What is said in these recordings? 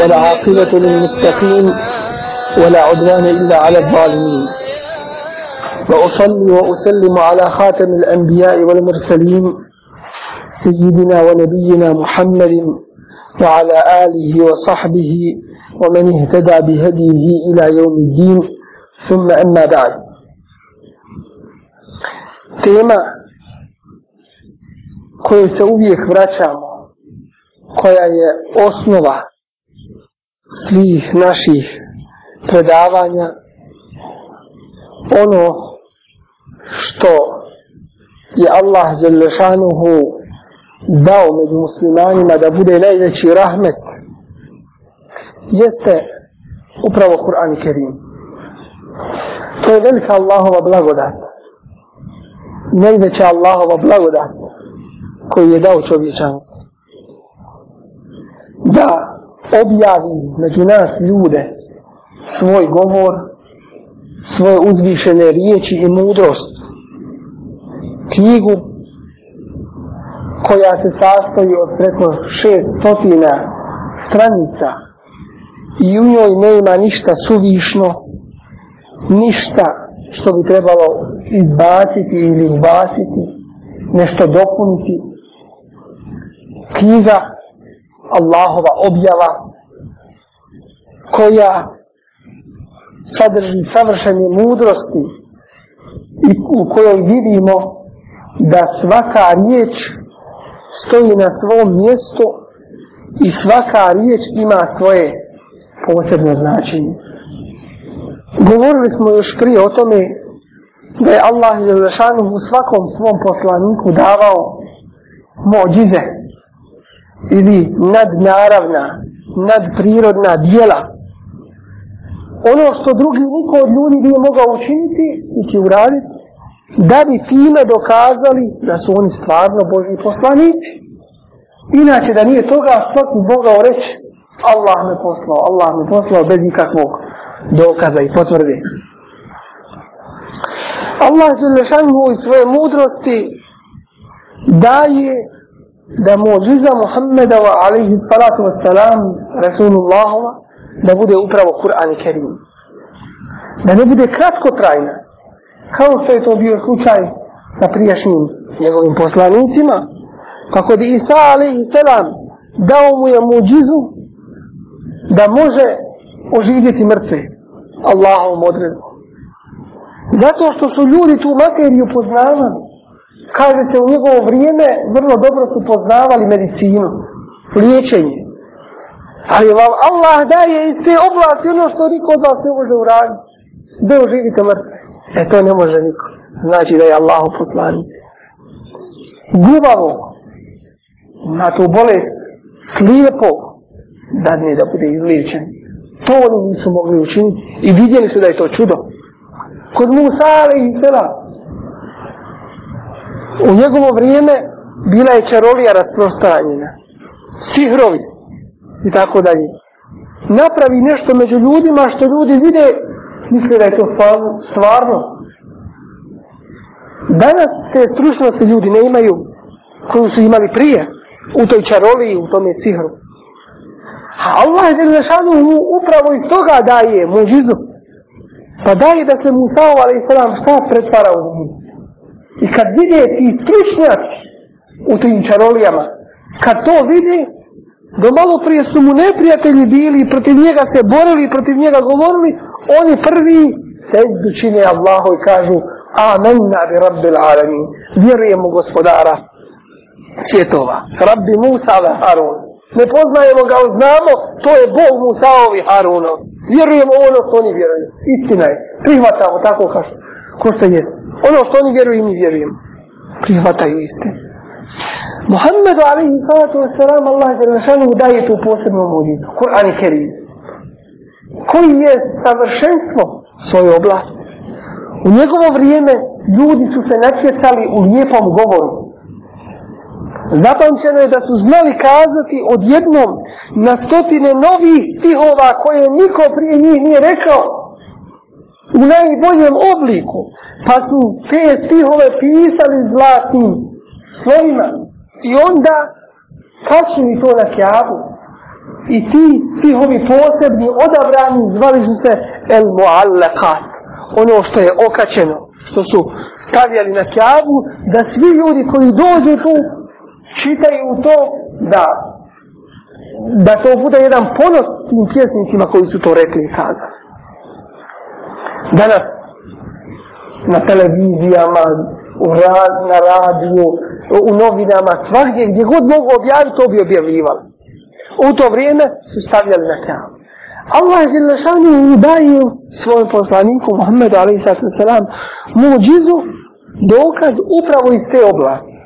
والعاقبة للمتقين ولا عدوان إلا على الظالمين. وأصلي وأسلم على خاتم الأنبياء والمرسلين سيدنا ونبينا محمد وعلى آله وصحبه ومن اهتدى بهديه إلى يوم الدين. ثم أما بعد. tema koje se uvijek vraćamo, koja je osnova svih naših predavanja, ono što je Allah Đelešanuhu dao među muslimanima da bude najveći rahmet, jeste upravo Kur'an i Kerim. To je velika Allahova blagodat. Najveća Allahova blagodat koju je dao čovječanstvo. Da objavi među nas ljude svoj govor, svoje uzvišene riječi i mudrost. Knjigu koja se sastoji od preko šest stotina stranica i u njoj nema ništa suvišno, ništa što bi trebalo izbaciti ili ubaciti, nešto dopuniti. Knjiga Allahova objava koja sadrži savršene mudrosti i u kojoj vidimo da svaka riječ stoji na svom mjestu i svaka riječ ima svoje posebno značenje. Govorili smo još prije o tome da je Allah u svakom svom poslaniku davao mođize ili nadnaravna, nadprirodna dijela. Ono što drugi niko od ljudi nije mogao učiniti niti uraditi, da bi time dokazali da su oni stvarno Božji poslanici. Inače da nije toga, što bi mogao reći, Allah me poslao, Allah me poslao bez nikakvog dokaza i potvrde. Allah Želešanu u svoje mudrosti daje da muđiza Muhammeda wa alaihi salatu wa salam Rasulullahova da bude upravo Kur'an i Kerim. Da ne bude kratko trajna. Kao što je to bio slučaj sa prijašnjim njegovim poslanicima. kako bi Isa alaihi salam dao mu je muđizu da može oživjeti mrtve. Allahovom odredbom. Zato što su ljudi tu materiju poznavali. Kaže se u njegovo vrijeme vrlo dobro su poznavali medicinu, liječenje. Ali vam Allah daje iz te oblasti ono što niko od vas ne može uraditi. Da uživite mrtve. E to ne može niko. Znači da je Allah poslani. Gubavo na tu bolest slijepo da ne da bude izliječen. To oni nisu mogli učiniti i vidjeli su da je to čudo. Kod Musa i Sela u njegovo vrijeme bila je čarolija rasprostranjena. Sihrovi i tako dalje. Napravi nešto među ljudima što ljudi vide, misle da je to stvarno. Danas te stručnosti ljudi ne imaju koju su imali prije u toj čaroliji, u tome sihru. A Allah je zašanu mu upravo iz toga daje muđizu. Pa daje da se Musa a.s. šta pretvara u muđizu I kad vide ti stručnjaci u tim čarolijama, kad to vide, do malo prije su mu neprijatelji bili i protiv njega se borili i protiv njega govorili, oni prvi se čine Allahu i kažu Amenna bi rabbil alamin. Vjerujemo gospodara svjetova. Rabbi Musa ve Harun. Ne poznajemo ga, znamo, to je Bog Musaovi Harunov. Vjerujemo ono što oni vjeruju. Istina je. Prihvatamo tako kao što jeste. Ono što oni vjeruju i mi vjerujemo. Prihvataju istinu. Muhammedu alaihi salatu wa Allah je zašanu daje tu posebnu muđicu. Kur'an i Kerim. Koji je savršenstvo svoje oblasti. U njegovo vrijeme ljudi su se natjecali u lijepom govoru. Zapamćeno je da su znali kazati odjednom na stotine novih stihova koje niko prije njih nije rekao u najboljem obliku. Pa su te stihove pisali zlatnim svojima. I onda kačili to na kjavu. i ti, stihovi posebni odabrani zvali su se el muallakat. Ono što je okačeno, što su stavljali na kjavu, da svi ljudi koji dođu tu, čitaju to, da da to bude jedan ponos tim pjesnicima koji su to rekli i kazali. Danas na televizijama, u rad, na radiju, u novinama, svakdje gdje god mogu objaviti, to bi objavljivali. U to vrijeme su stavljali na kjavu. Allah je želešanu daje svojom poslaniku Muhammedu a.s. muđizu dokaz upravo iz te oblasti.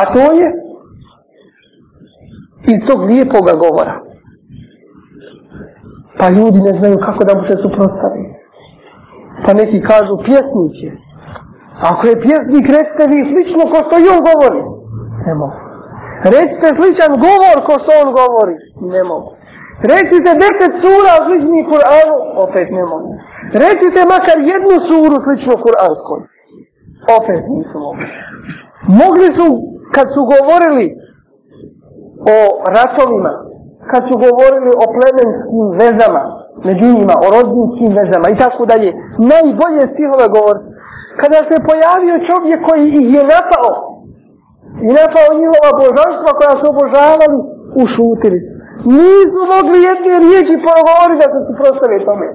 A to je iz tog lijepoga govora. Pa ljudi ne znaju kako da mu se suprostavi. Pa neki kažu pjesnik je. Ako je pjesnik, recite vi slično ko što i on govori. Ne mogu. Recite sličan govor ko što on govori. Ne mogu. Recite deset sura slični Kur'anu. Opet ne mogu. Recite makar jednu suru slično Kur'anskoj. Opet nisu mogli. Mogli su, kad su govorili o ratovima, kad su govorili o plemenskim vezama, među njima, o rodninskim vezama i tako dalje, najbolje stihove govor. Kada se pojavio čovjek koji ih je napao i napao njihova božanstva koja su obožavali, ušutili su. Nisu mogli jedne riječi progovoriti da se suprostave tome.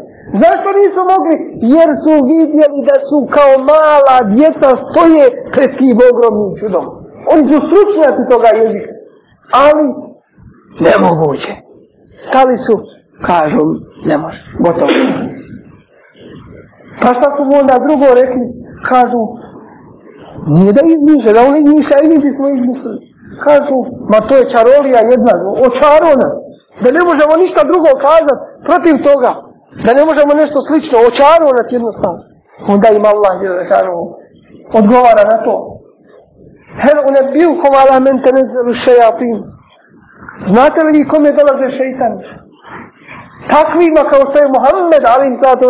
Zašto nisu mogli? Jer su vidjeli da su kao mala djeca stoje pred tim ogromnim čudom. Oni su stručnjaci toga jezika. Ali nemoguće. Stali su, kažu, ne može, gotovo. Pa šta su mu onda drugo rekli? Kažu, nije da izmišlja, da on izmišlja, i mi bismo izmislili. Kažu, ma to je čarolija jedna, očaro nas. Da ne možemo ništa drugo kazati protiv toga. Da ne možemo nešto slično, očaro nas jednostavno. Onda im Allah je kažu, odgovara na to. Hel unebijukom ala men tenezelu šejatin. Znate li kome dolaze šeitan? Takvima kao što je Muhammed alim sallatu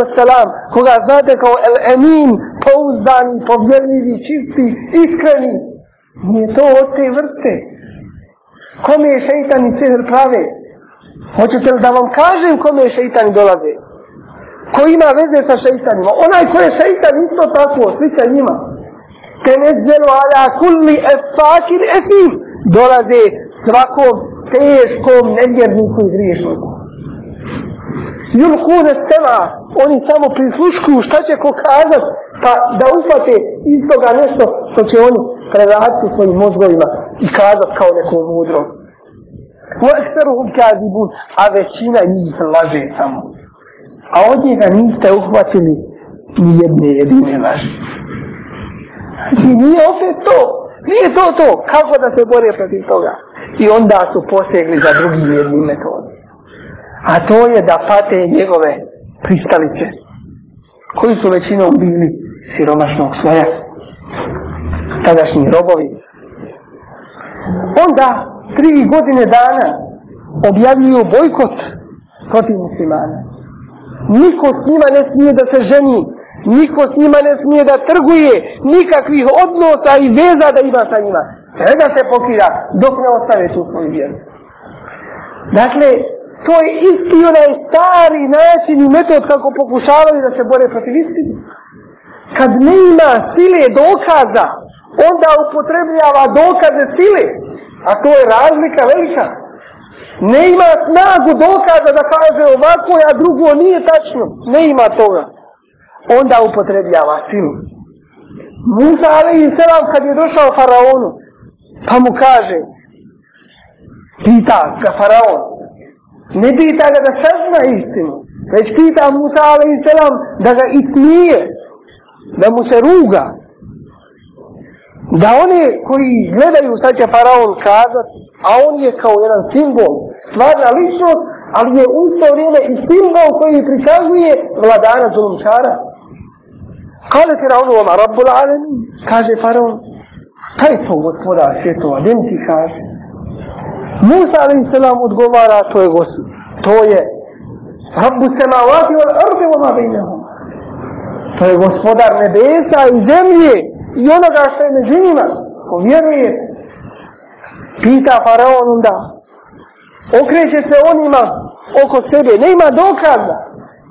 koga znate kao el emin, pouzdani, povjerljivi, čisti, iskreni. Nije to od te vrste. Kome je šeitan i sihr prave? Hoćete li da vam kažem kome je šeitan dolaze? Ko ima veze sa šeitanima? Onaj ko je šeitan isto tako, sliča njima. Tenezzelu ala kulli efakin efim. Dolaze svakom teškom nevjerniku i griješniku. Jurhune sema, oni samo prisluškuju šta će ko kazat, pa da uhvate iz toga nešto što će oni predati svojim mozgovima i kazat kao neku mudrost. Wa eksteruhum kazibun, a većina njih laže samo. A od njega niste uhvatili ni jedne jedine laži. Znači nije opet to. Nije to to. Kako da se bore protiv toga? I onda su posegli za drugim jednim metodom. A to je da pate njegove pristalice. Koji su većinom bili siromašnog svoja. Tadašnji robovi. Onda tri godine dana objavljuju bojkot protiv muslimana. Niko s njima ne smije da se ženi, niko s njima ne smije da trguje, nikakvih odnosa i veza da ima sa njima. Treba se pokida dok ne ostave tu svoju vjeru. Dakle, to je isti onaj stari način i metod kako pokušavaju da se bore protiv istine. Kad ne ima sile dokaza, onda upotrebljava dokaze sile. A to je razlika velika. Ne ima snagu dokaza da kaže ovako, a drugo nije tačno. Ne ima toga. Onda upotrebljava silu. Musa ali i kad je došao faraonu, pa mu kaže, pita ga faraon, ne pita ga da sazna istinu, već pita Musa a.s. selam da ga ismije, da mu se ruga, da one koji gledaju šta će faraon kazat, a on je kao jedan simbol, stvarna ličnost, ali je u isto vrijeme i simbol koji prikazuje vladara zulumčara. Kale Firaunu oma Rabbul Alen, kaže faraon, šta je to gospoda svjetova, gdje ti kaže? Musa a.s. odgovara, to je gospod, to je Rabbu semavati wal ardi wa ma bejnehum. To je gospodar nebesa i zemlje i onoga što je među njima, ko vjeruje, pita faraon onda, okreće se onima oko sebe, ne ima dokaza.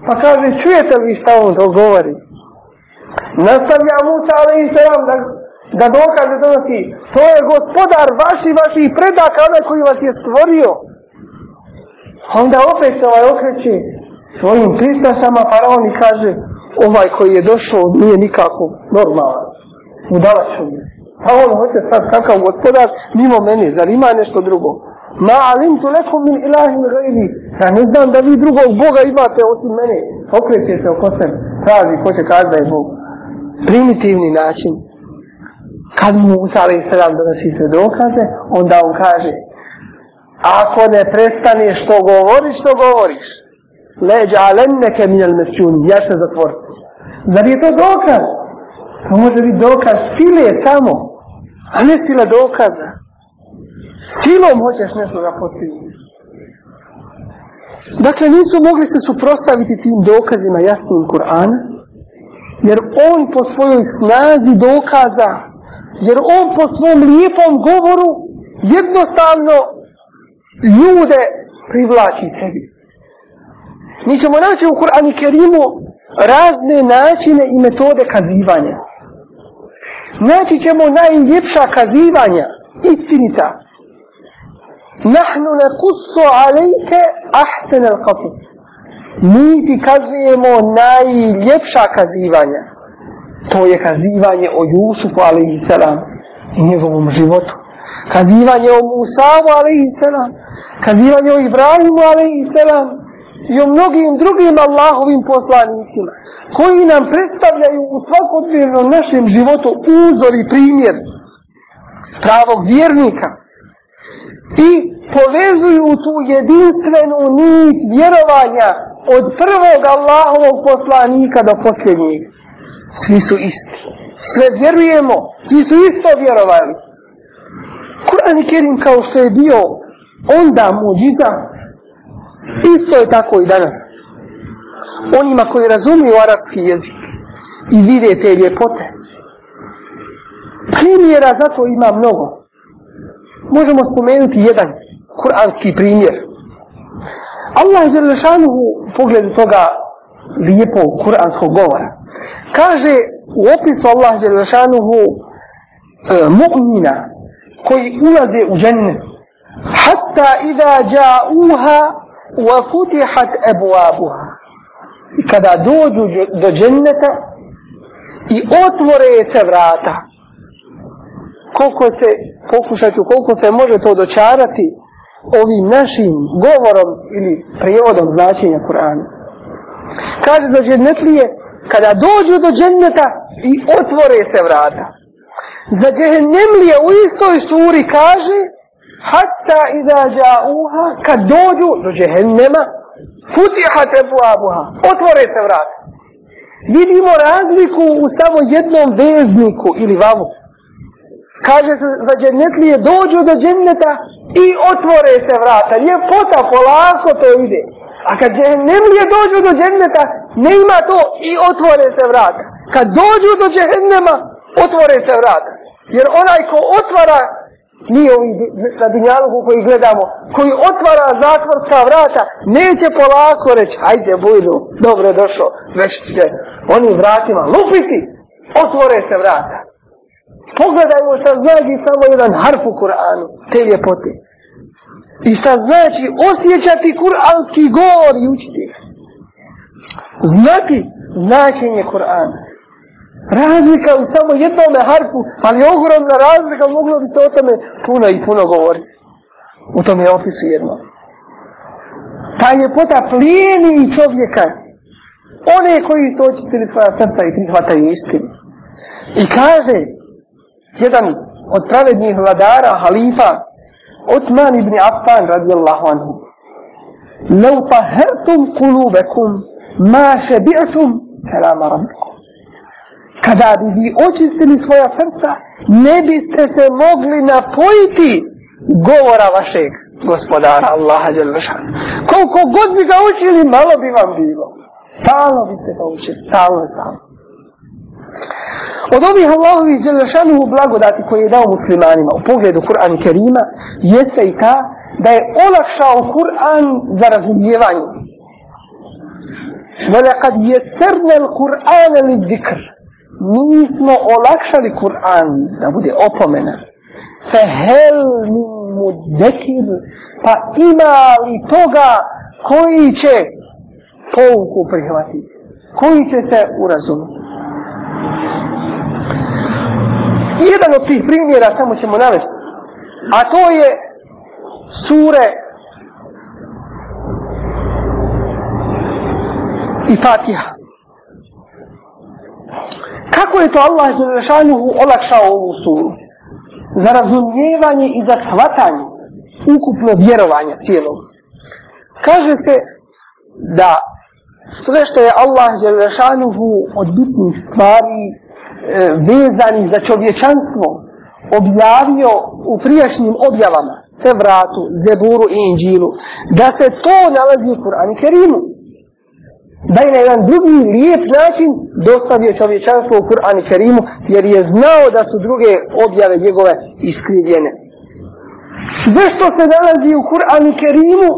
Pa kaže, čujete li šta on to govori? Nastavlja Musa, ali da, da dokaze donosi. To je gospodar vaši, vaši predaka, onaj koji vas je stvorio. Onda opet se ovaj okreće svojim pristašama, faraon pa i kaže, ovaj koji je došao nije nikako normalan. Udala čovjek. Pa on hoće sad kakav gospodar mimo mene, zar ima nešto drugo? Ma alim tu lekom min ilahim gajbi. Ja ne znam da vi drugog Boga imate osim mene. Okreće se oko sebe. Traži ko će kazi da je Bog. Primitivni način. Kad mu Musa alaih donosi se dokaze, onda on kaže ako ne prestaneš što govoriš, što govoriš, leđa alenneke minjal mesčuni, ja ću se zatvoriti. Zar je to dokaz? To može biti dokaz sile samo, a ne sila dokaza. Silom hoćeš nešto da postići. Dakle, nisu mogli se suprostaviti tim dokazima jasnim Kur'ana, jer on po svojoj snazi dokaza, jer on po svom lijepom govoru jednostavno ljude privlači sebi. Mi ćemo naći u Kur'ani Kerimu razne načine i metode kazivanja. Naći ćemo najljepša kazivanja, istinita. Nahnu ne kusu alejke ahten al qasas. Mi ti kazujemo najljepša kazivanja. To je kazivanje o Jusufu alaihi salam i njegovom životu. Kazivanje o Musavu alaihi salam. Kazivanje o Ibrahimu alaihi salam i o mnogim drugim Allahovim poslanicima koji nam predstavljaju u svakodnevnom našem životu uzor i primjer pravog vjernika i povezuju tu jedinstvenu nit vjerovanja od prvog Allahovog poslanika do posljednjeg. Svi su isti. Sve vjerujemo, svi su isto vjerovali. Kur'an i Kerim kao što je bio onda muđiza, Isto je tako i danas. Onima koji razumiju arapski jezik i vide te ljepote. Primjera zato ima mnogo. Možemo spomenuti jedan kuranski primjer. Allah je Želešanuhu u pogledu toga lijepog kuranskog govora. Kaže u opisu Allah Đelešanuhu e, mu'mina koji ulaze u džennet. Hatta iza ja'uha wa futihat abwabuha. I kada dođu do dženneta i otvore se vrata koliko se pokušati koliko se može to dočarati ovim našim govorom ili prijevodom značenja Kur'ana. Kaže da džennet kada dođu do dženneta i otvore se vrata. Za džehennemlije u istoj suri kaže hatta iza ja'uha kad dođu do džehennema futihat ebuabuha otvore se vrata. vidimo razliku u samo jednom vezniku ili vavu kaže se za džennetlije dođu do dženneta i otvore se vrata. Ljepota polako to ide a kad džehennemlije dođu do dženneta ne ima to i otvore se vrata kad dođu do džehennema otvore se vrata jer onaj ko otvara nije ovi na dunjaluhu koji gledamo, koji otvara zatvorska vrata, neće polako reći, ajde bujdu, dobro došao, već će oni vratima lupiti, otvore se vrata. Pogledajmo šta znači samo jedan harf u Kur'anu, te ljepote. I šta znači osjećati kur'anski govor i učiti. Znati značenje Kur'ana. Razlika u samo jednome harfu, ali ogromna razlika, moglo bi se o tome puno i puno govoriti. U tome opisu jedno. Ta ljepota plijeni čovjeka. One koji su očitili svoja srca i prihvataju istinu. I kaže, jedan od pravednih vladara, halifa, Osman ibn Affan radijallahu anhu. لو طهرتم قلوبكم ما شبعتم كلام ربكم kada bi vi očistili svoja srca, ne biste se mogli napojiti govora vašeg gospodara Allaha Đelešan. Koliko god bi ga učili, malo bi vam bilo. Stalno biste ga učili, stalno, stalno. Od ovih Allahovih Đelešanuhu blagodati koje je dao muslimanima u pogledu Kur'ana i Kerima, jeste i ta da je olakšao Kur'an za razumijevanje. وَلَقَدْ يَسَرْنَا الْقُرْآنَ لِذِّكْرِ Mi smo olakšali Kur'an da bude opomena. فَهَلْ مِنْ مُدَّكِرِ Pa ima li toga koji će pouku prihvatiti? Koji će se urazumiti? Jedan od tih primjera samo ćemo navesti. A to je sure i Fatiha. Kako je to Allah Želešanuhu olakšao ovu suru? Za razumijevanje i za shvatanje ukupno vjerovanja cijelog. Kaže se da sve što je Allah Želešanuhu od bitnih stvari e, vezani za čovječanstvo objavio u prijašnjim objavama, Tevratu, Zeburu i Inđilu, da se to nalazi u Kur'anu Kerimu. Da je na jedan drugi lijep način dostavio čovječanstvo u Kur'anu Kerimu, jer je znao da su druge objave njegove iskrivljene. Sve što se nalazi u Kur'anu Kerimu,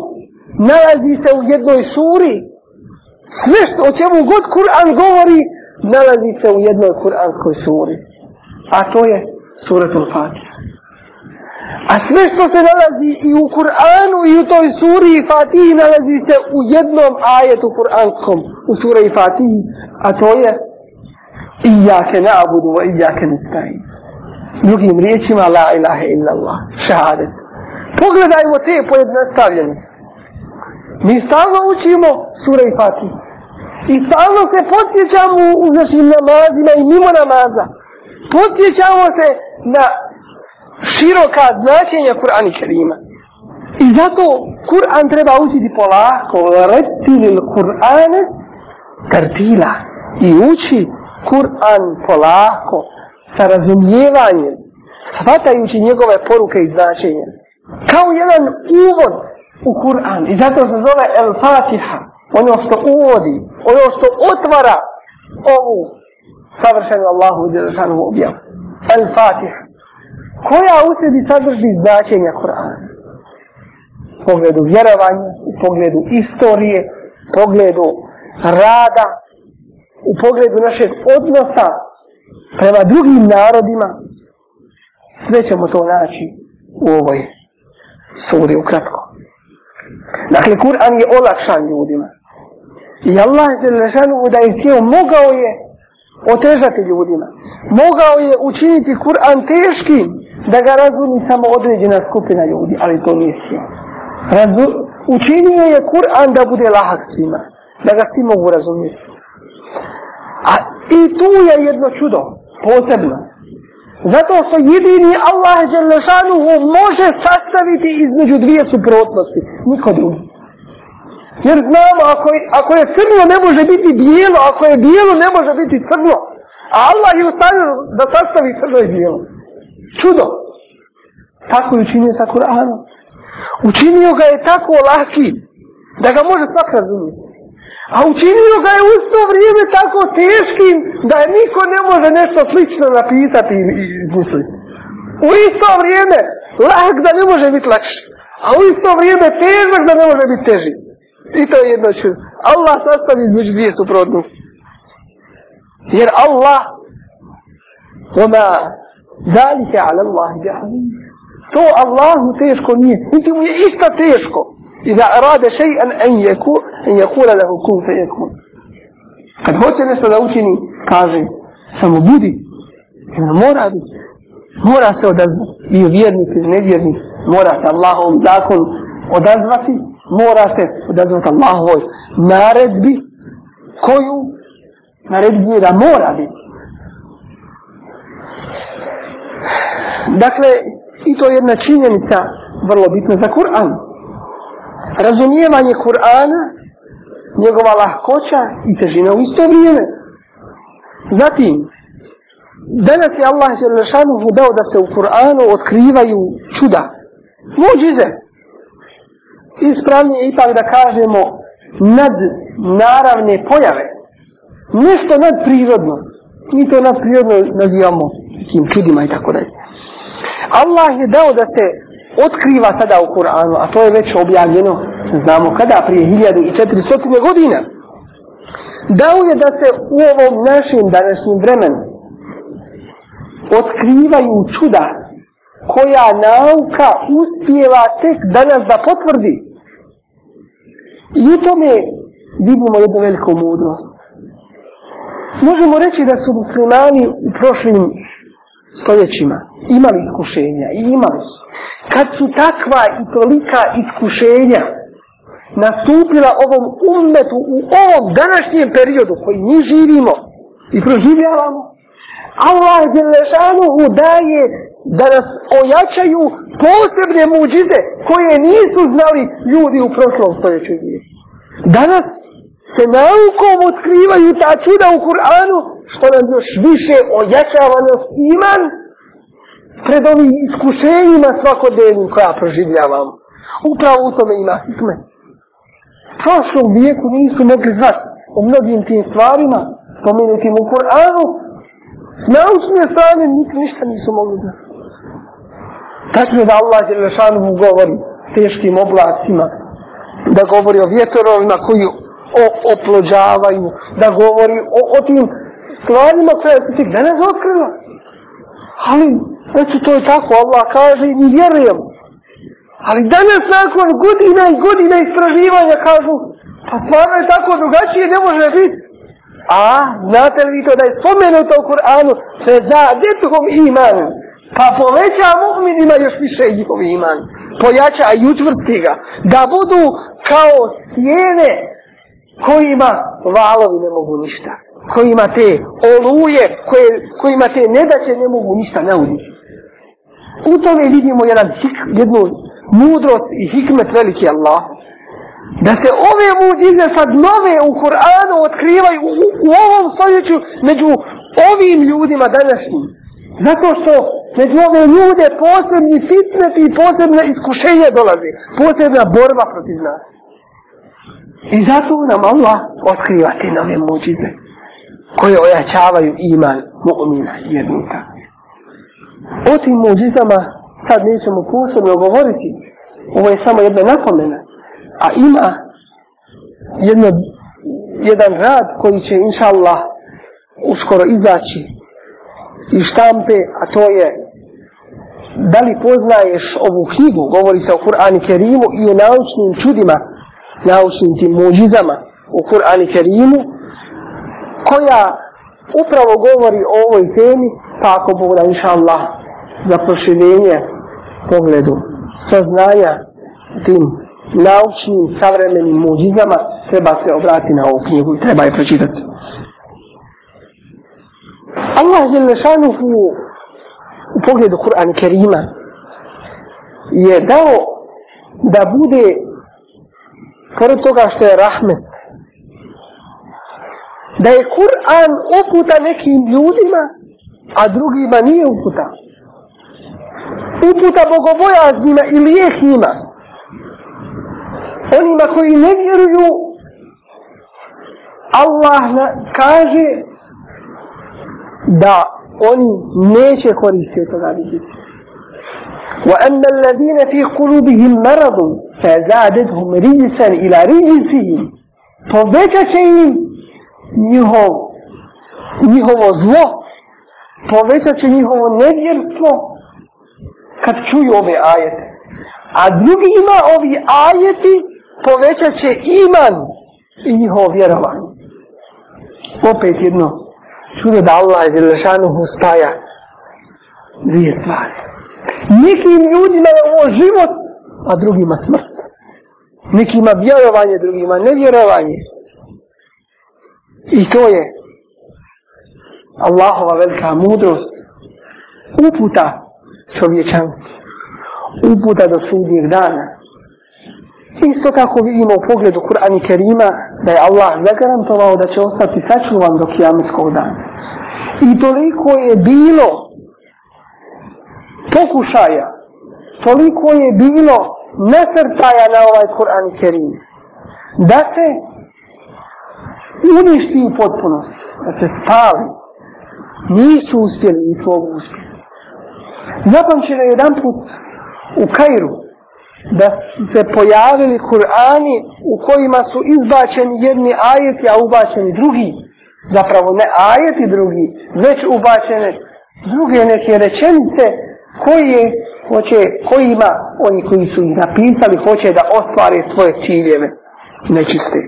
nalazi se u jednoj suri. Sve što, o čemu god Kur'an govori, nalazi se u jednoj kur'anskoj suri. A to je suratul Fatiha. A sve što se nalazi i u Kur'anu i u toj suri i Fatihi nalazi se u jednom ajetu kur'anskom u suri i Fatihi, a to je Iyake na'budu wa iyake nasta'in. Drugim riječima la ilaha illallah, šahadet. Pogledajmo te pojednostavljenosti. Mi stalno učimo sura i Fatihi. I stalno se podsjećamo u našim namazima i mimo namaza. Podsjećamo se na široka značenja Kur'ana Kerima. I zato Kur'an treba učiti polako, retilil Kur'ane tartila. I uči Kur'an polako, sa razumijevanjem, shvatajući njegove poruke i značenja. Kao jedan uvod u Kur'an. I zato se zove El Fatiha. Ono što uvodi, ono što otvara ovu savršenu Allahu i objavu. El Fatiha koja u sebi sadrži značenja Kur'ana. U pogledu vjerovanja, u pogledu istorije, u pogledu rada, u pogledu našeg odnosa prema drugim narodima, sve ćemo to naći u ovoj suri ukratko. Dakle, Kur'an je olakšan ljudima. I Allah je da je htio, mogao je otežati ljudima. Mogao je učiniti Kur'an teškim da ga razumi samo određena skupina ljudi, ali to nije htio. Razu... Učinio je Kur'an da bude lahak svima, da ga svi mogu razumjeti. A i tu je jedno čudo, posebno. Zato što jedini Allah Đelešanuhu može sastaviti između dvije suprotnosti, niko drugi. Jer znamo, ako je, ako je crno ne može biti bijelo, ako je bijelo ne može biti crno. A Allah je ustavio da sastavi crno i bijelo. Čudo. Tako je učinio sa Kur'anom. Učinio ga je tako lakim, da ga može svak razumjeti. A učinio ga je u isto vrijeme tako teškim da niko ne može nešto slično napisati i izmisliti. U isto vrijeme lak da ne može biti lakši. A u isto vrijeme težak da ne može biti teži. I to je jedno čudo. Allah sastavi između dvije suprotnosti. Jer Allah وما ذلك على الله بعظيم to Allahu teško nije. Niti mu je isto teško. I da rade še'an en jeku, en jekula lehu kun fe jekun. Kad hoće nešto da učini, kaže, samo budi. ne mora biti. Mora se odazvati. Bio vjernik ili nevjernik. Mora se Allahom zakon odazvati. Mora se odazvati Allahovoj naredbi. Koju? Naredbi je da mora biti. Dakle, I to je jedna činjenica vrlo bitna za Kur'an. Razumijevanje Kur'ana, njegova lahkoća i težina u isto vrijeme. Zatim, danas je Allah Želešanuhu dao da se u Kur'anu otkrivaju čuda. Muđize. Ispravnije ipak da kažemo nad naravne pojave. Nešto nadprirodno. Mi to nadprirodno nazivamo tim čudima i tako dalje. Allah je dao da se otkriva sada u Kur'anu, a to je već objavljeno, znamo kada, prije 1400 godina, dao je da se u ovom našem današnjem vremenu otkrivaju čuda koja nauka uspijeva tek danas da potvrdi. I u tome vidimo jednu veliku mudrost. Možemo reći da su muslimani u prošlim stoljećima imali iskušenja i imali su. Kad su takva i tolika iskušenja nastupila ovom ummetu u ovom današnjem periodu koji mi živimo i proživljavamo, Allah je lešanuhu daje da nas ojačaju posebne muđize koje nisu znali ljudi u prošlom stoljeću. Danas se naukom otkrivaju ta čuda u Kur'anu što nam još više ojačava nas iman pred ovim iskušenjima svakodnevnim koja proživljavamo. Upravo u tome ima hikme. Prošlom vijeku nisu mogli znati o mnogim tim stvarima spomenutim u Kur'anu s naučne strane ništa nisu mogli znati. Tačno da Allah Đelešanu govori teškim oblacima, da govori o vjetorovima koji o, oplođavanju, da govori o, o tim stvarima koje su ti danas otkrila. Ali, eto, to je tako, Allah kaže i mi vjerujemo. Ali danas nakon godina i godina istraživanja kažu, pa stvarno je tako drugačije, ne može biti. A, znate li to da je spomenuto u Kur'anu, se za djetuhom iman, pa poveća mu'minima još više njihov iman, pojača i učvrsti ga, da budu kao sjene kojima valovi ne mogu ništa, kojima te oluje, koje, kojima te nedaće ne mogu ništa nauditi. U tome vidimo jedan, jednu mudrost i hikmet veliki Allah. Da se ove muđize sad nove u Kur'anu otkrivaju u, u ovom stoljeću među ovim ljudima današnjim. Zato što među ove ljude posebni fitneti i posebne iskušenja dolaze. Posebna borba protiv nas. I zato nam Allah otkriva te nove muđize koje ojačavaju iman mu'mina jednika. O tim muđizama sad nećemo posebno govoriti. Ovo je samo jedna napomena. A ima jedno, jedan rad koji će inša Allah uskoro izaći i štampe, a to je da li poznaješ ovu knjigu, govori se o Kur'ani Kerimu i o naučnim čudima, naučnim tim muđizama u Kur'ani Kerimu, koja upravo govori o ovoj temi, pa ako Bog da inša Allah za proširenje pogledu saznanja tim naučnim savremenim muđizama treba se obrati na ovu knjigu i treba je pročitati. Allah je lešanuhu u pogledu Kur'ana Kerima je dao da bude pored toga što je rahmet da je Kur'an uputa nekim ljudima a drugima nije uputa uputa bogobojaznima i lijeknjima onima koji ne vjeruju Allah kaže da oni neće koristiti od toga vidjeti. وأما الذين في قلوبهم مرض فزادتهم رجسا إلى رجسهم povećat će im njihov, njihovo zlo, povećat će njihovo nevjerstvo kad čuju ove ajete. A drugi ima ovi ajeti povećat će iman i njihovo vjerovanje. Opet jedno čudo da Allah je Želešanuhu spaja dvije stvari. Nekim ljudima je ovo život, a drugima smrt. Nekima vjerovanje, drugima nevjerovanje. I to je Allahova velika mudrost uputa čovječanstvu. Uputa do sudnjeg dana. Isto kako vidimo u pogledu Kur'ana Kerima da je Allah zagarantovao da će ostati sačuvan do kijametskog dana. I toliko je bilo pokušaja, toliko je bilo nasrtaja na ovaj Kur'an i Kerim. Da se uništi u potpunosti, da se spali. Nisu uspjeli, nisu ovo uspjeli. Zapamćeno je jedan put u Kairu da se pojavili Kur'ani u kojima su izbačeni jedni ajeti, a ubačeni drugi. Zapravo ne ajeti drugi, već ubačene druge neke rečenice koje hoće, kojima oni koji su ih napisali hoće da ostvare svoje ciljeve nečiste.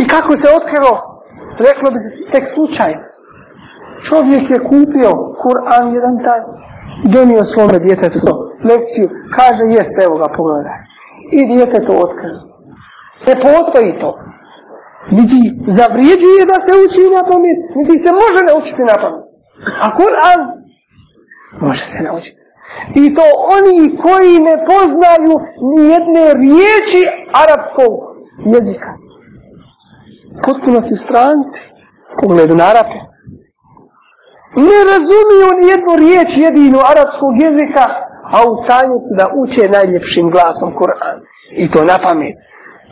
I kako se otkrilo, reklo bi se tek slučajno. Čovjek je kupio Kur'an jedan taj, donio svome djetetu to lekciju, kaže jeste, evo ga pogledaj. I djete to otkrilo. Ne postoji to. Niti zavrijeđuje da se uči na pamet, niti se može naučiti na pamet. A Kur'an može se naučiti. I to oni koji ne poznaju ni jedne riječi arapskog jezika. Potpuno su stranci, pogledu na Arape. Ne razumiju ni jednu riječ jedinu arapskog jezika, a u stanju su da uče najljepšim glasom Kur'an. I to na pamet.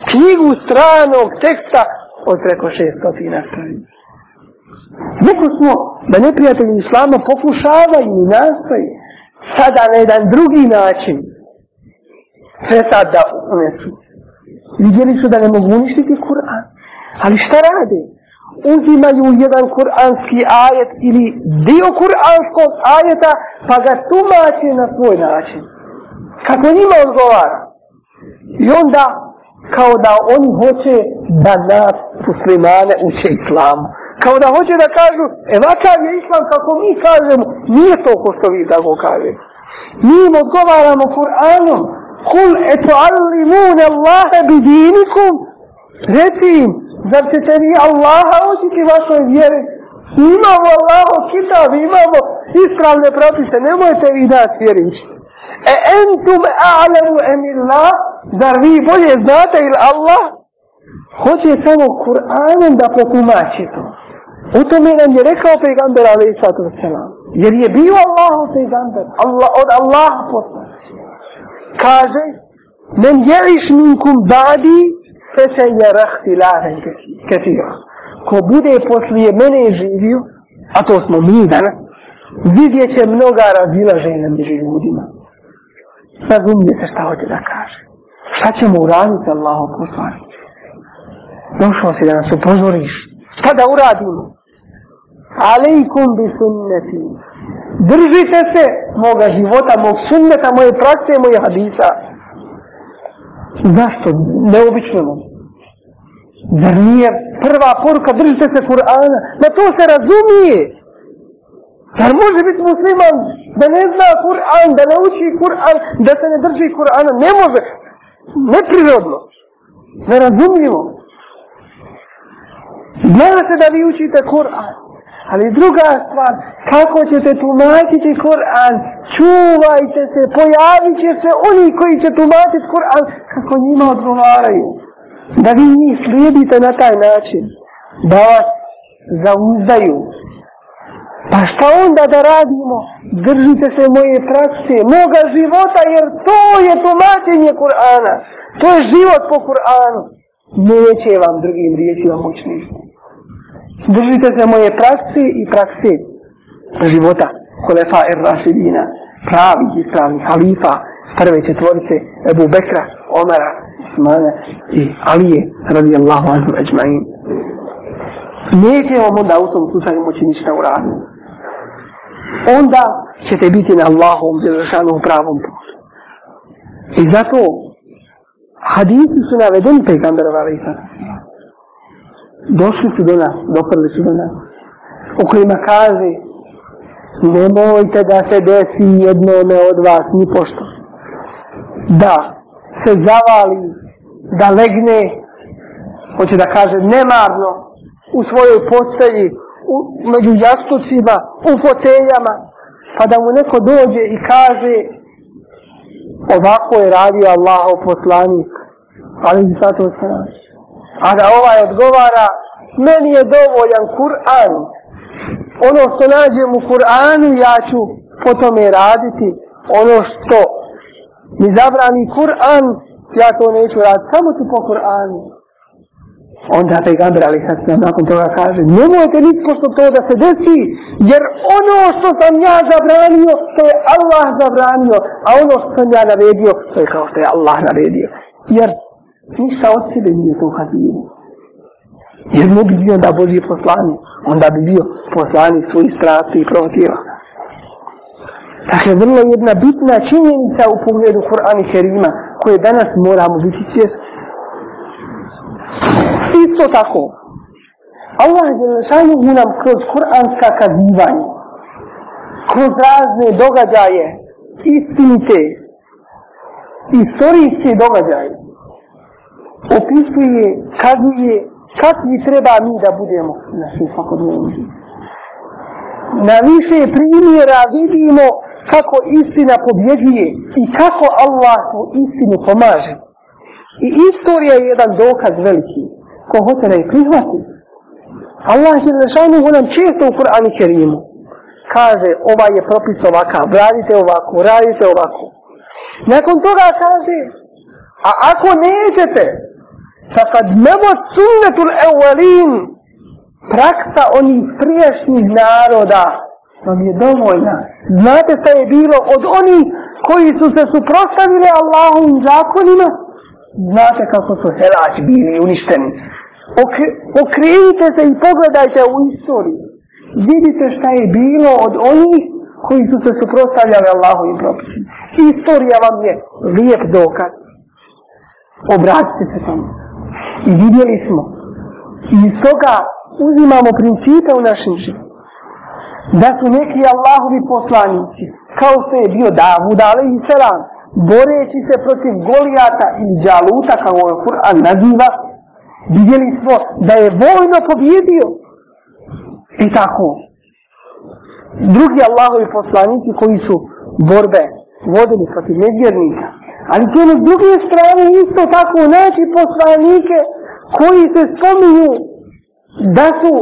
Knjigu stranog teksta od preko šestotina stranica. Neko smo da neprijatelji islama pokušavaju i nastoji sada na jedan drugi način fesad da unesu. Vidjeli su da ne mogu uništiti Kur'an. Ali šta rade? Uzimaju jedan kur'anski ajet ili dio kur'anskog ajeta pa ga tumače na svoj način. Kako njima odgovara. I onda kao da oni hoće da nas muslimane uče islamu. Kao da hoće da kažu, evakav je islam kako mi kažemo, nije to ko što vi tako kažete. Mi im odgovaramo Kur'anom, kul eto allimune Allahe bi dinikum, reci im, zar ćete vi Allaha učiti vašoj vjeri? Imamo Allaho kitab, imamo ispravne propise, nemojte vi nas vjerići. E entum a'lamu emillah, zar vi bolje znate ili Allah? Hoće samo Kur'anom da protumači to. U tome nam je rekao pejgamber alaih sallatu wasalam. Jer je bio Allah pejgamber. Allah, od Allaha poslan. Kaže, men jeliš minkum badi, fe se je rahti lahen. Ko bude poslije mene živio, a to smo mi danas, vidjet će mnoga razilaženja među ljudima. Razumijete šta hoće da kaže. Šta ćemo uraditi Allahom poslanicu? Došao si da nas upozoriš. Šta da uradimo? Aleikum bi sunneti. Držite se moga života, mog sunneta, moje prakse, moje hadisa. Zašto? Neobično. Zar nije prva poruka, držite se Kur'ana? Na to se razumije. Zar može biti musliman da ne zna Kur'an, da ne uči Kur'an, da se ne drži Kur'ana? Ne može. Neprirodno. Nerazumljivo. Zna se da vi učite Kur'an. Ali druga stvar, kako ćete tumačiti Kur'an, čuvajte se, pojavit će se oni koji će tumačiti Kur'an, kako njima odgovaraju. Da vi njih slijedite na taj način, da vas zauzdaju. Pa šta onda da radimo? Držite se moje prakse, moga života, jer to je tumačenje Kur'ana. To je život po Kur'anu. Neće vam drugim riječima moći ništa. Držite se moje prakse i prakse života Kolefa er Rasidina, pravi ispravnih halifa, prve četvorice Ebu Bekra, Omara, Osmana i Alije, radijallahu anhu ajma'in. Neće vam onda u tom slučaju moći ništa uraditi. Onda ćete biti na Allahom zelašanom pravom putu. I zato hadisi su navedeni pejgamberova alaihi došli su do nas, doprli su do nas, u kojima kaže, nemojte da se desi jednome od vas, ni pošto, da se zavali, da legne, hoće da kaže, nemarno, u svojoj postelji, u, među jastucima, u foteljama, pa da mu neko dođe i kaže, ovako je radio Allahov poslanik, ali zato se naši. A da ovaj odgovara, meni je dovoljan Kur'an. Ono što nađem u Kur'anu, ja ću po tome raditi. Ono što mi zabrani Kur'an, ja to neću raditi. Samo ću po Kur'anu. Onda pegamber ali sad nam nakon toga kaže, nemojte niti pošto to da se desi, jer ono što sam ja zabranio, to je Allah zabranio, a ono što sam ja naredio, to je kao što je Allah naredio. Jer ništa od sebe nije to hadiju. Jer ne bi bio da Božji poslanik, onda bi bio poslanik svojih strasti i protiva. Dakle, vrlo jedna bitna činjenica u pogledu Kur'ana i Kerima, koje danas moramo biti svjesni. Isto tako, Allah je zelašanu nam kroz Kur'anska kazivanja, kroz razne događaje, istinite, istorijske događaje, opisuje, kazuje, kakvi treba mi da budemo na našim svakodnevnim Na više primjera vidimo kako istina pobjeđuje i kako Allah tu istinu pomaže. I istorija je jedan dokaz veliki. Ko hoće da je prihvati. Allah je lešanu nam često u Kur'anu Kerimu. Kaže, ovaj je propis ovakav, radite ovako, radite ovako. Nakon toga kaže, a ako nećete, fakad nemot sunnetul evalin, praksa onih priješnjih naroda, vam je dovoljna. Znate šta je bilo od onih koji su se suprostavili Allahovim zakonima? Znate kako su helači bili uništeni. Okre, okrenite se i pogledajte u istoriju. Vidite šta je bilo od onih koji su se suprostavljali Allahovim propisima. Istorija vam je lijep dokaz. Obratite se tamo. I vidjeli smo. I iz toga uzimamo principe u našem životu da su neki Allahovi poslanici, kao što je bio Davud, ali i selam, boreći se protiv Golijata i Đaluta, kao je Kur'an naziva, vidjeli smo da je vojno pobjedio. I tako. Drugi Allahovi poslanici koji su borbe vodili protiv nevjernika. Ali to na druge strane isto tako naći poslanike koji se spominju da su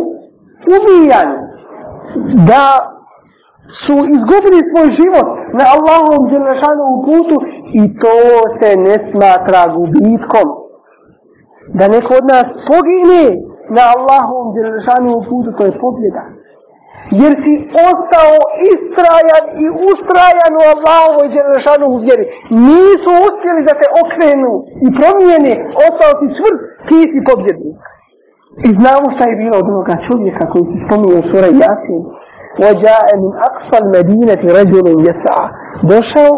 ubijani da su izgubili svoj život na Allahovom djelašanovom putu i to se ne smatra gubitkom. Da neko od nas pogine na Allahovom djelašanovom putu, to je pobjeda. Jer si ostao istrajan i ustrajan u Allahovoj djelašanovu vjeri. Nisu uspjeli da te okrenu i promijene, ostao si čvrst, ti si pobjednik. I znamo šta je bilo od onoga čovjeka koji se spominje u sura Jasin. Ođaje min aksal medineti ređulun jesa. Došao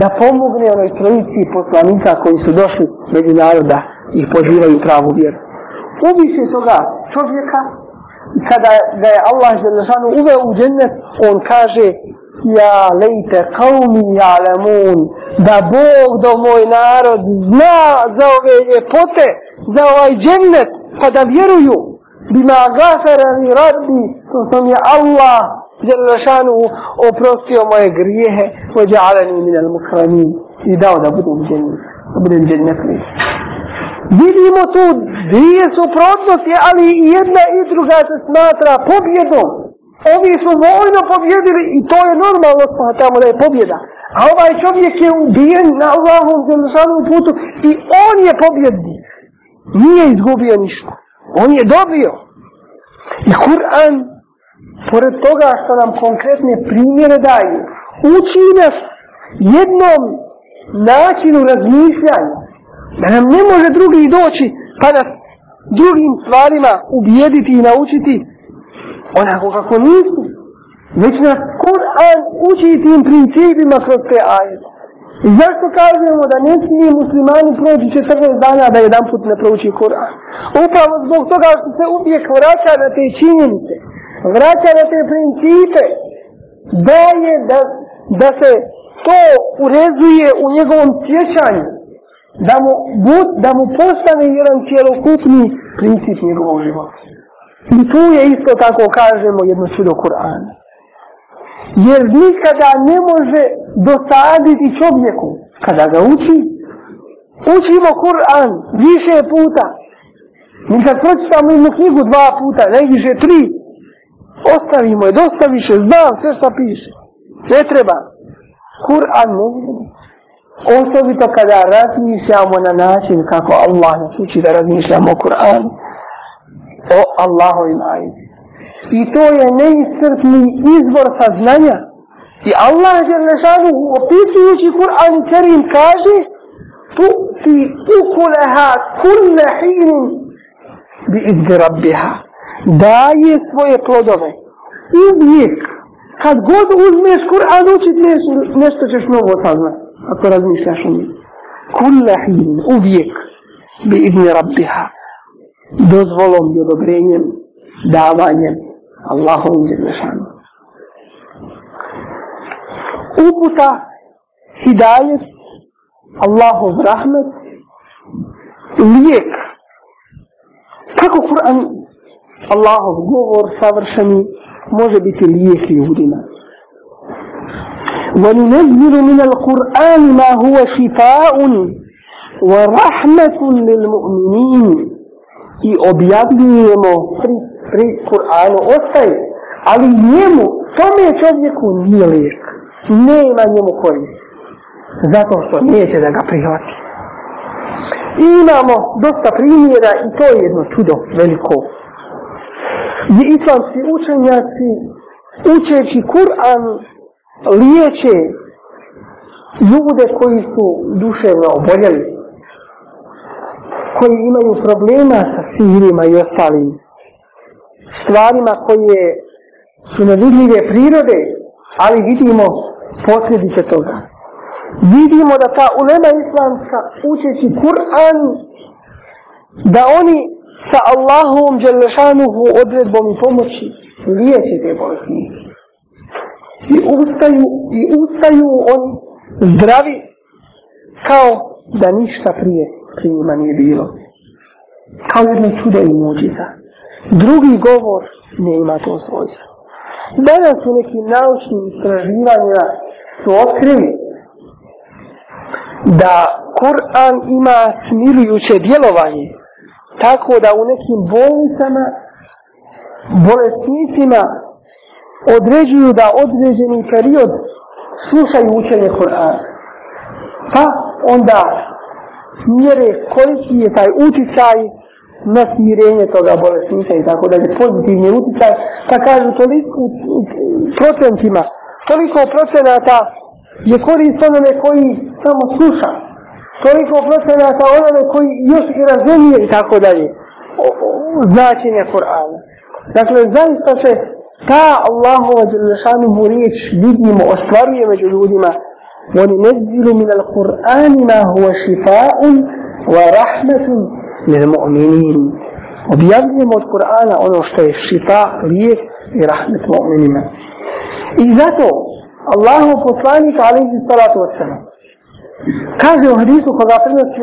da pomogne onoj trojici poslanika koji su došli među naroda i pozivaju pravu vjeru. Ubiše toga čovjeka kada ga je Allah želešanu uveo u džennet, on kaže Ja lejte kaumi jalemun. Da Bog do moj narod zna za ove ljepote, za ovaj džennet pa da vjeruju. Bima gafarani rabbi to sam je Allah Želešanu oprostio moje grijehe ođa'alani min al mukramin. I dao da budem džennet da budem džennetli vidimo tu dvije suprotnosti ali i jedna i druga se smatra pobjedom ovi su vojno pobjedili i to je normalno tamo da je pobjeda a ovaj čovjek je ubijen na Allahom Đelešanu putu i on je pobjednik nije izgubio ništa. On je dobio. I Kur'an, pored toga što nam konkretne primjere daje, uči nas jednom načinu razmišljanja. Da nam ne može drugi doći pa nas drugim stvarima ubijediti i naučiti onako kako nisu. Već nas Kur'an uči tim principima kroz te ajete. I zašto kažemo da ne smije muslimani proći 14 dana da jedan put ne prouči Kur'an? Upravo zbog toga što se uvijek vraća na te činjenice, vraća na te principe, da je da, da se to urezuje u njegovom sjećanju, da mu, bud, da mu postane jedan cijelokupni princip njegovog života. I tu je isto tako kažemo jedno čudo Kur'ana jer nikada ne može dosaditi čovjeku kada ga uči. Učimo Kur'an više puta. Mi kad pročitamo jednu knjigu dva puta, najviše tri, ostavimo je, dosta više, znam sve što piše. Ne treba. Kur'an ne vidi. Osobito kada razmišljamo na način kako Allah nas uči da razmišljamo o Kur'anu. o Allahovim ajetima. I to je neiscrpni izvor saznanja. I Allah je lešanu opisujući Kur'an i Kerim kaže tu ti ukuleha kulle hinin bi izbi rabbiha. Daje svoje plodove. Uvijek. Kad god uzmeš Kur'an učit nešto, nešto ćeš novo saznat. Ako razmišljaš o njim. Kulla hin, Uvijek. Bi idni rabbiha. Dozvolom i odobrenjem. Davanjem. Allahovom Đelešanu. Uputa, hidajet, Allahov rahmet, lijek. Kako Kur'an, Allahov govor savršeni, može biti lijek ljudima. وننزل من القرآن ما هو شفاء ورحمة للمؤمنين i objavljujemo pri, pri Kur'anu ostaje, ali njemu, tome čovjeku nije lijek. Nema njemu korist. Zato što neće da ga prihvati. I imamo dosta primjera i to je jedno čudo veliko. Gdje islamski učenjaci učeći Kur'an liječe ljude koji su duševno oboljeli koji imaju problema sa sihirima i ostalim stvarima koje su nevidljive prirode, ali vidimo posljedice toga. Vidimo da ta ulema islamska učeći Kur'an, da oni sa Allahom Đelešanuhu odredbom i pomoći liječe te bolesnike. I ustaju, i ustaju oni zdravi kao da ništa prije prijima nije bilo. Kao jedno čudo i muđica. Drugi govor ne ima to svojstvo. Danas u nekim naučnim istraživanjima su otkrili da Kur'an ima smirujuće djelovanje tako da u nekim bolnicama bolesnicima određuju da određeni period slušaju učenje Kur'ana. Pa onda mjere koliki je taj uticaj na smirenje toga bolesnika i tako dalje, pozitivni uticaj, pa kažu toliko procentima, toliko procenata je korist onome koji samo sluša, toliko procenata onome koji još i razumije i tako dalje, značenje Kur'ana. Dakle, zaista se ta Allahova Đelešanuhu riječ vidimo, ostvaruje među ljudima, وننزل من القرآن ما هو شفاء ورحمة objavljujemo od Kur'ana ono što je šifa, lijek i rahmet mu'minima. I zato Allahu poslanik alaihi salatu wasalam kaže u hadisu koga prenosi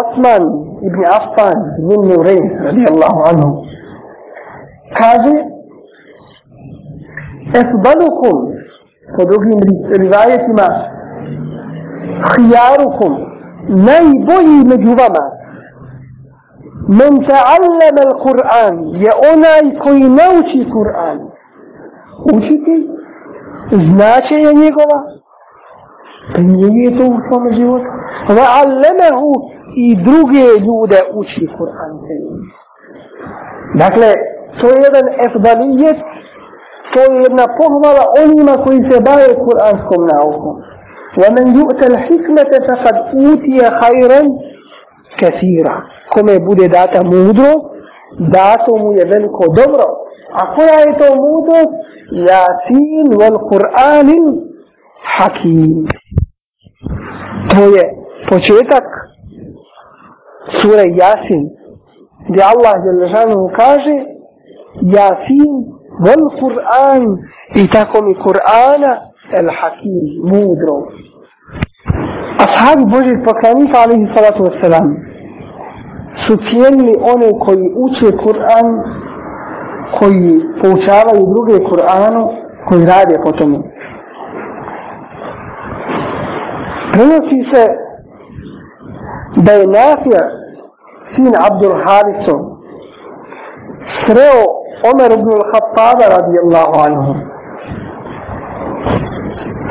Osman ibn Affan ibn Nurejn radijallahu anhu kaže Efbalukum po drugim rivajetima hijarukum najbolji među vama. Men ta'allama al-Qur'an je onaj koji nauči Kur'an učiti značenje njegova primjenjuje to u svom životu. Va'allamahu i druge ljude uči Kur'an dakle to je jedan efdalijet to je jedna pohvala onima koji se bave kuranskom naukom ومن يؤت الحكمة فقد أوتي خيرا كثيرا كما bude data mudrost dato mu je veliko dobro a koja je to mudrost Yasin wal Kur'anin hakim to je početak sure Yasin gdje Allah Đelešanu kaže Yasin wal Kur'an i tako mi Kur'ana el hakim mudro. Ashabi Božih poslanika alaihi salatu wasalam su cijenili one koji uče Kur'an koji poučavaju druge Kur'anu koji rade po tomu. Prenosi se da je Nafija sin Abdul Hariso sreo Omer ibn al-Khattaba radijallahu anhu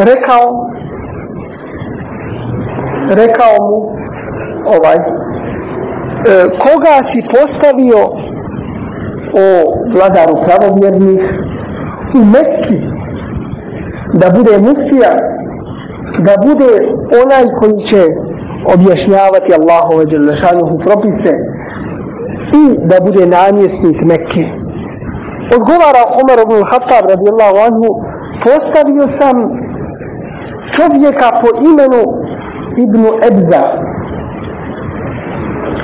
rekao rekao mu ovaj e, koga si postavio o vladaru pravovjernih u Mekki da bude muftija da bude onaj koji će objašnjavati Allahove dželešanuhu propise i da bude namjesnik Mekke. Odgovara Umar ibn Khattab radijallahu anhu postavio sam čovjeka po imenu Ibnu Ebza.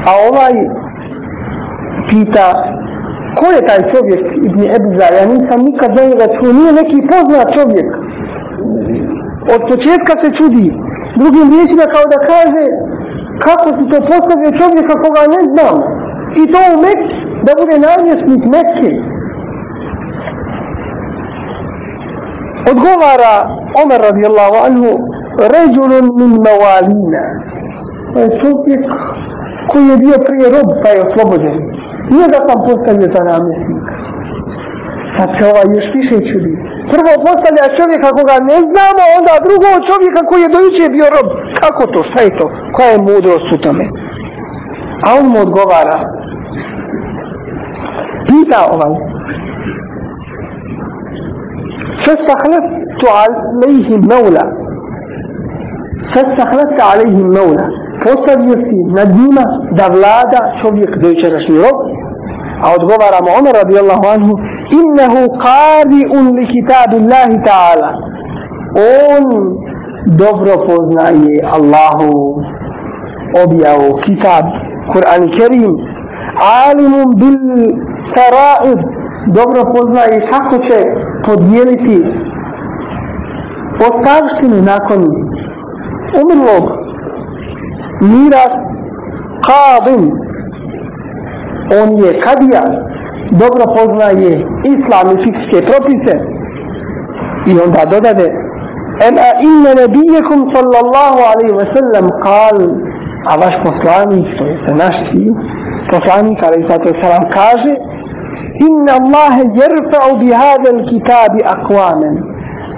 A ovaj pita ko je taj čovjek Ibn Ebza? Ja nisam nikad za njega čuo. Nije neki poznat čovjek. Od početka se čudi. Drugim riječima kao da kaže kako si to postavio čovjeka koga ne znam? I to u Mekke da bude namjesnik Mekke. Odgovara Omer radijallahu anhu ređulun min mavalina to je čovjek koji je bio prije rob pa je oslobođen. Nije da sam postavio za namjesnika. Sad se ovaj još više čudi. Prvo postavlja čovjeka koga ne znamo onda drugo čovjeka koji je dojuče bio rob. Kako to, šta je to? Koja je mudrost u tome? A on mu odgovara. Pita ovaj فاستخلفت عليهم مولى. فاستخلفت عليهم مولى. فوصل يسي نديمة دولادة شبيك دويشة أو عود قبر عمر رضي الله عنه. إنه قارئ لكتاب الله تعالى. أون دبر فوزناي الله. أبيعو كتاب قرآن الكريم عالم بالفرائض. دبر فوزناي حقه شيء. Podijeliti ostavštinu nakon umrlog miras qadim on je kadija dobro poznaje islam i fikske propise. I onda dodade ema inne nebijekum sallallahu alaihi ve sellem kal a vaš poslanik to je se naš sin poslanik alaihi wa sallam kaže inna Allahe jerfa'u bi hadel kitabi akvamen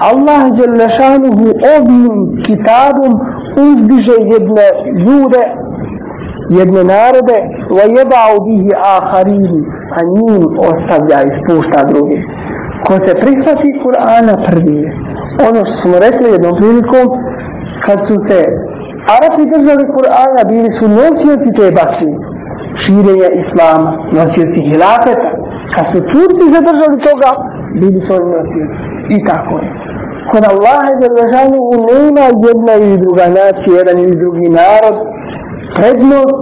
Allah Đelešanuhu ovim kitabom uzdiže jedne ljude jedne narode wa jeba'u bihi aharini a njim ostavlja i spušta druge. Ko se prihvati Kur'ana prvi je ono što smo rekli jednom prilikom kad su se Arapi držali Kur'ana bili su nosioci te bakli, širenja Islama nosioci hilafeta kad su Turci zadržali toga bili su oni i tako je kod Allaha je nema jedna ili druga nacija jedan ili drugi narod prednost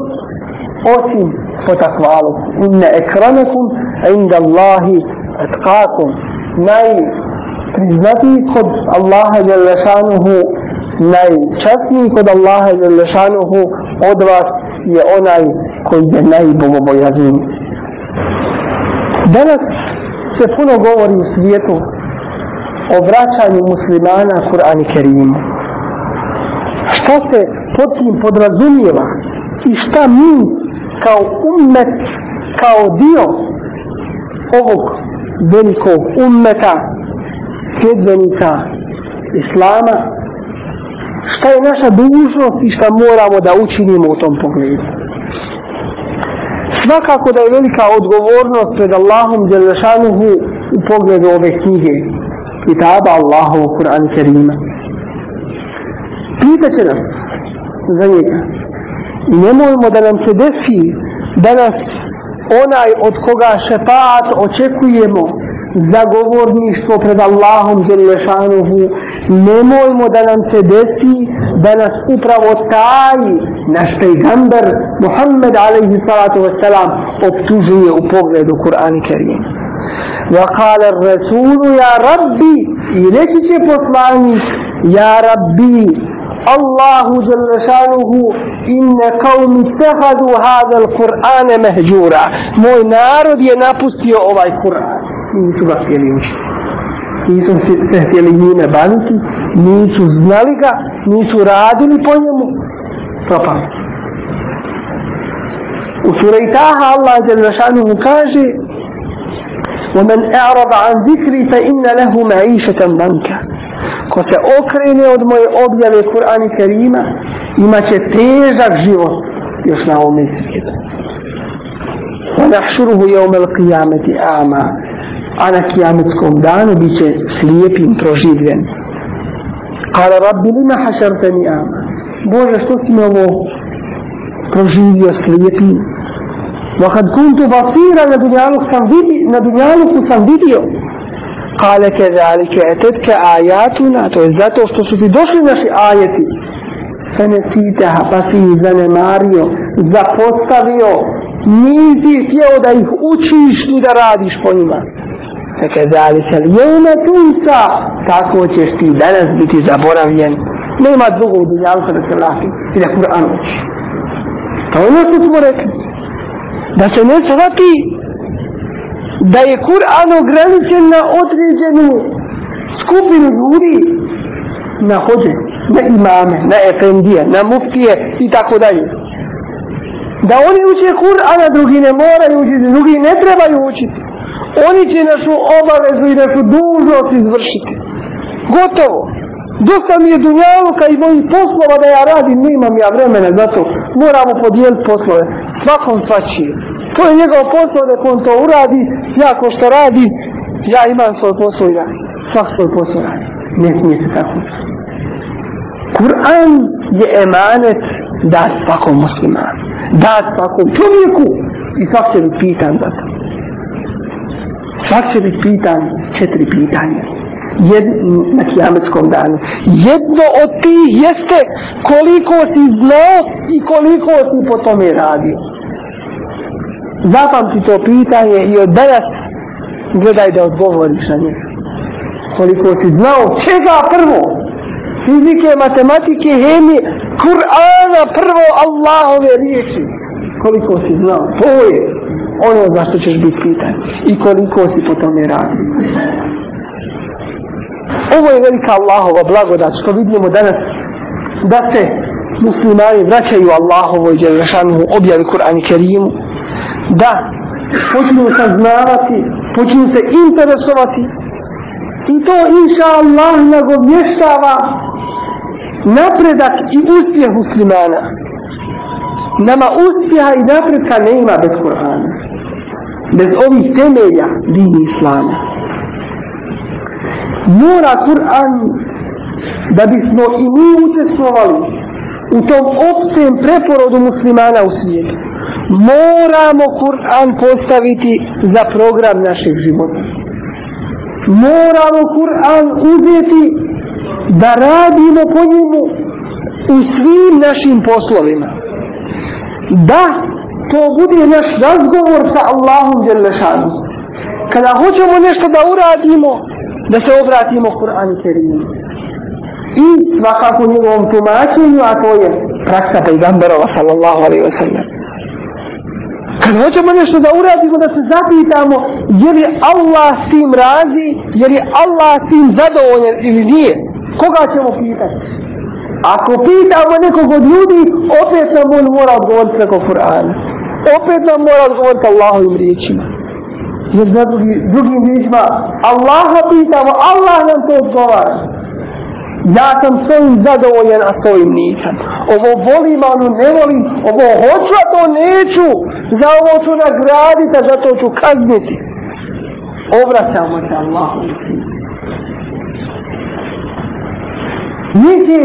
osim po takvalu. Inne ekranakum inda Allahi etkakum. Najpriznatiji kod Allaha Đalešanuhu, najčasniji kod Allaha Đalešanuhu od vas je onaj koji je najbogobojazniji. Danas se puno govori u svijetu o vraćanju muslimana Kur'an i Kerimu. Šta se pod tim podrazumijeva i šta mi kao ummet, kao dio ovog velikog ummeta, sljedbenika Islama, šta je naša dužnost i šta moramo da učinimo u tom pogledu. Svakako da je velika odgovornost pred Allahom Đelešanuhu u pogledu ove knjige, kitaba Allahovu Kur'an Kerima. Pitaće nas za njega. Nemojmo da nam se desi da nas onaj od koga šepaat očekujemo za govorništvo pred Allahom Đelešanuhu nemojmo da nam se desi da nas upravo taj naš pejgamber Muhammed alaihi salatu wasalam optužuje u pogledu Kur'an i Kerim وقال الرسول يا ربي إليك poslanik يا ربي الله جل شانه إن قوم اتخذوا هذا القرآن مهجورا موي نارد ينapustio ovaj Kur'an nisu ga htjeli učiti nisu se htjeli njime baviti nisu znali ga nisu radili po njemu propali u sura Itaha Allah jalla šanuhu kaže ومن اعرض عن ذكري فإن له معيشة ضنكا ko se okrene od moje objave Kur'ana i Kerima imaće težak život još na ovom svijetu. nahšuruhu jeumel qiyameti ama. A na kijametskom danu bit će slijepim proživljen. Kala rabbi lima hašarteni ama. Bože, što si me ovo proživio slijepim? Vakad kuntu basira na dunjaluku sam, vidio, na dunjaluku sam vidio. Kale ke zalike etetke ajatuna, to je zato što su ti došli naši ajeti. Fenesiteha, pa si ih zanemario, zapostavio, nisi htio da ih učiš ni da radiš po njima. Feke zalike lijevne tunca, tako ćeš ti danas biti zaboravljen. Nema drugog dunjaluka da se vrati i da Kur'an uči. To ono što smo rekli. Da se ne shvati da je Kur'an ograničen na određenu skupinu ljudi na hođe, na imame, na efendije, na muftije i tako dalje. Da oni uče Kur'an, a drugi ne moraju učiti, drugi ne trebaju učiti. Oni će našu obavezu i našu dužnost izvršiti. Gotovo. Dosta mi je dunjaluka i mojih poslova da ja radim, nemam ja vremena za to. Moramo podijeliti poslove. Svakom svačije. To je njegov posao da on to uradi, ja ko što radi, ja imam svoj posao i ja svak svoj posao radi. Ne smije se tako. Kur'an je emanet dat svakom muslimanu, dat svakom čovjeku i svak će pitan za to. Svak će biti pitan četiri pitanja jed, na kijametskom danu. Jedno od tih jeste koliko si znao i koliko si po tome radio zapamti to pitanje i od danas gledaj da odgovoriš na njega. Koliko si znao čega prvo? Fizike, matematike, hemije, Kur'ana prvo Allahove riječi. Koliko si znao? To je ono za što ćeš biti pitan. I koliko si po tome radi. Ovo je velika Allahova blagodat što vidimo danas da se muslimani vraćaju Allahovoj djelašanu objavi Kur'an i Kerimu da počnu saznavati, počnu se interesovati i to inša Allah nagovještava napredak i uspjeh muslimana. Nama uspjeha i napredka ne ima bez Kur'ana. Bez ovih temelja dini Islama. Mora Kur'an da bismo i mi učestvovali u tom opštem preporodu muslimana u svijetu moramo Kur'an postaviti za program našeg života. Moramo Kur'an uzeti da radimo po njemu u svim našim poslovima. Da to bude naš razgovor sa Allahom Đelešanu. Kada hoćemo nešto da uradimo, da se obratimo Kur'an Kerimu. I svakako njegovom tumačenju, a to je praksa pejgamberova sallallahu alaihi wa sallam. Kad hoćemo nešto da uradimo, da se zapitamo je li Allah s tim razi, je li Allah s tim zadovoljen ili nije. Koga ćemo pitati? Ako pitamo nekog od ljudi, opet nam on mora odgovoriti preko Kur'ana. Opet nam mora odgovoriti Allahovim riječima. Jer za drugi, drugim riječima, Allaha pitamo, Allah nam to odgovara. Ja sam svojim zadovoljen, a svojim nisam. Ovo volim, a ono ne volim. Ovo hoću, a to neću. Za ovo ću nagraditi, a za to ću kazniti. Obraćamo se Allahu. Neki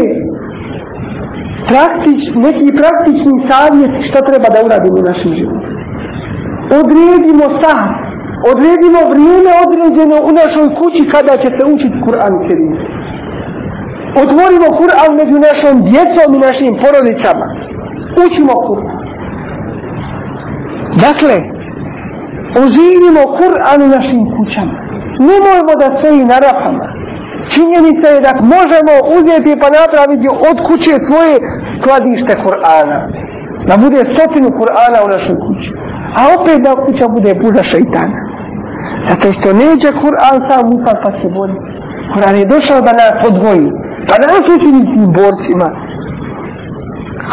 praktič, neki praktični savjet što treba da uradimo u našem životu. Odredimo sah, odredimo vrijeme određeno u našoj kući kada će se učiti Kur'an Kerim otvorimo Kur'an među našom djecom i našim porodicama. Učimo Kur'an. Dakle, oživimo Kur'an u našim kućama. Nemojmo da stoji na rapama. Činjenica je da možemo uzeti pa napraviti od kuće svoje skladište Kur'ana. Da bude stotinu Kur'ana u našoj kući. A opet da kuća bude puza šeitana. Zato što neđe Kur'an sam upad pa se boli. Kur'an je došao da nas odvoji. Pa nas učini tim borcima.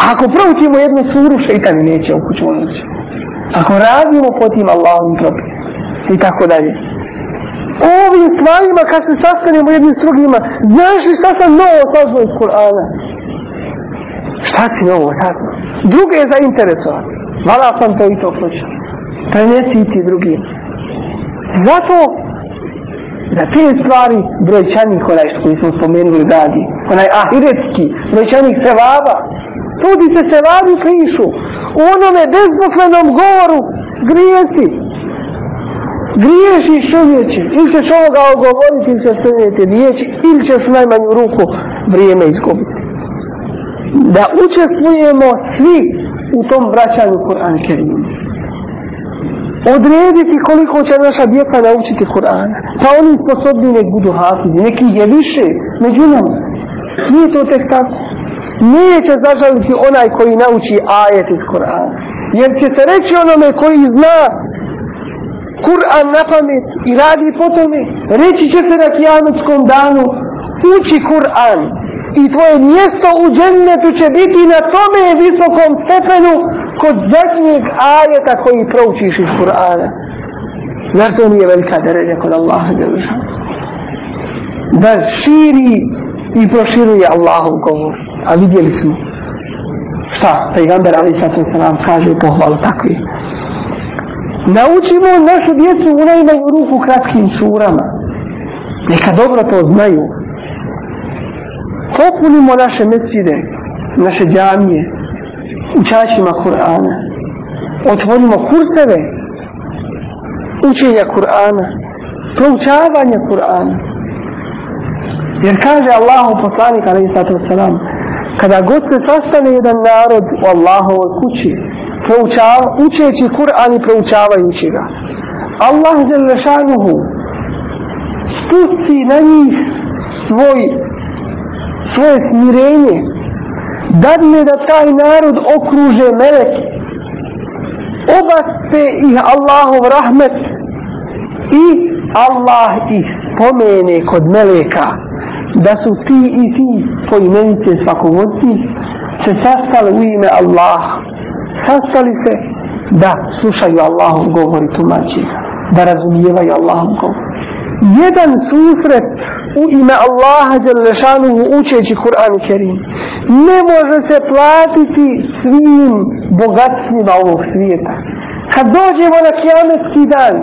A ako proučimo jednu suru, šeitan neće u kuću ući. Ako radimo po tim Allahom propis. I tako dalje. Ovim stvarima kad se sastanemo jednim s drugima, znaš li šta sam novo saznao iz Kur'ana? Šta si novo saznao? Druge je zainteresovan. Vala sam to i to pročao. prenesi i ti drugim. Zato da te stvari brojčanik onaj što koji smo spomenuli radi, onaj ahiretski brojčanik sevaba, tudi se sevabi pišu u onome bezbuklenom govoru grijesi. Griješi čovječe, ili ćeš ovoga ogovoriti, ili ćeš prenijeti riječi, ili ćeš u najmanju ruku vrijeme izgubiti. Da učestvujemo svi u tom vraćanju Kur'an Kerimu odrediti koliko će naša djeca naučiti Kur'ana. Pa oni sposobni nek budu hafizi, neki je više među nama. Nije to tek tako. Neće zažaliti onaj koji nauči ajet iz Kur'ana. Jer će se reći onome koji zna Kur'an na pamet i radi po tome, reći će se na kijametskom danu, uči Kur'an i tvoje mjesto u džennetu će biti na tome visokom stepenu kod zadnjeg ajeta koji proučiš iz Kur'ana. Zar to nije velika deređa kod Allaha Đelešan? Da širi i proširuje Allahov govor. A vidjeli smo šta pejgamber Ali Sato Salam kaže pohvalu takvi. Naučimo našu djecu u najmanju ruku kratkim surama. Neka dobro to znaju. Popunimo naše meside, naše džamije, učačima Kur'ana. Otvorimo kurseve učenja Kur'ana, proučavanja Kur'ana. Jer kaže Allahu poslanik alaihi sallatu wasalam, kada god se sastane jedan narod u Allahovoj kući, proučava, učeći Kur'an i proučavajući ga, Allah Đelešanuhu spusti na njih svoj, svoje smirenje, dadne da taj narod okruže meleke, obaspe ih Allahov rahmet i Allah ih spomene kod meleka da su ti i ti poimenice svakovodci se sastali u ime Allaha sastali se da slušaju Allahov govor i tumači da razumijevaju Allahov govor jedan susret u ime Allaha Đalešanuhu učeći Kur'an Kerim ne može se platiti svim bogatstvima ovog svijeta. Kad dođemo na kiametski dan,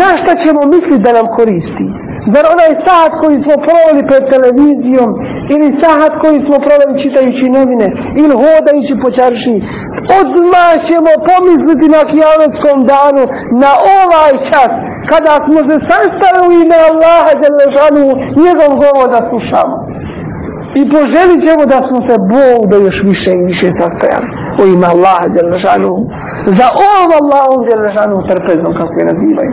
na šta ćemo misliti da nam koristi? Zar onaj sahat koji smo provali pred televizijom ili sahat koji smo provali čitajući novine ili hodajući po čarši odmah ćemo pomisliti na kijavetskom danu na ovaj čas kada smo se sastali u ime Allaha Đelešanu njegov govor da slušamo. I poželit ćemo da smo se Bog da još više i više sastajali u ime Allaha Đelešanu za ovom Allahom Đelešanu trpezom kako je nazivaju.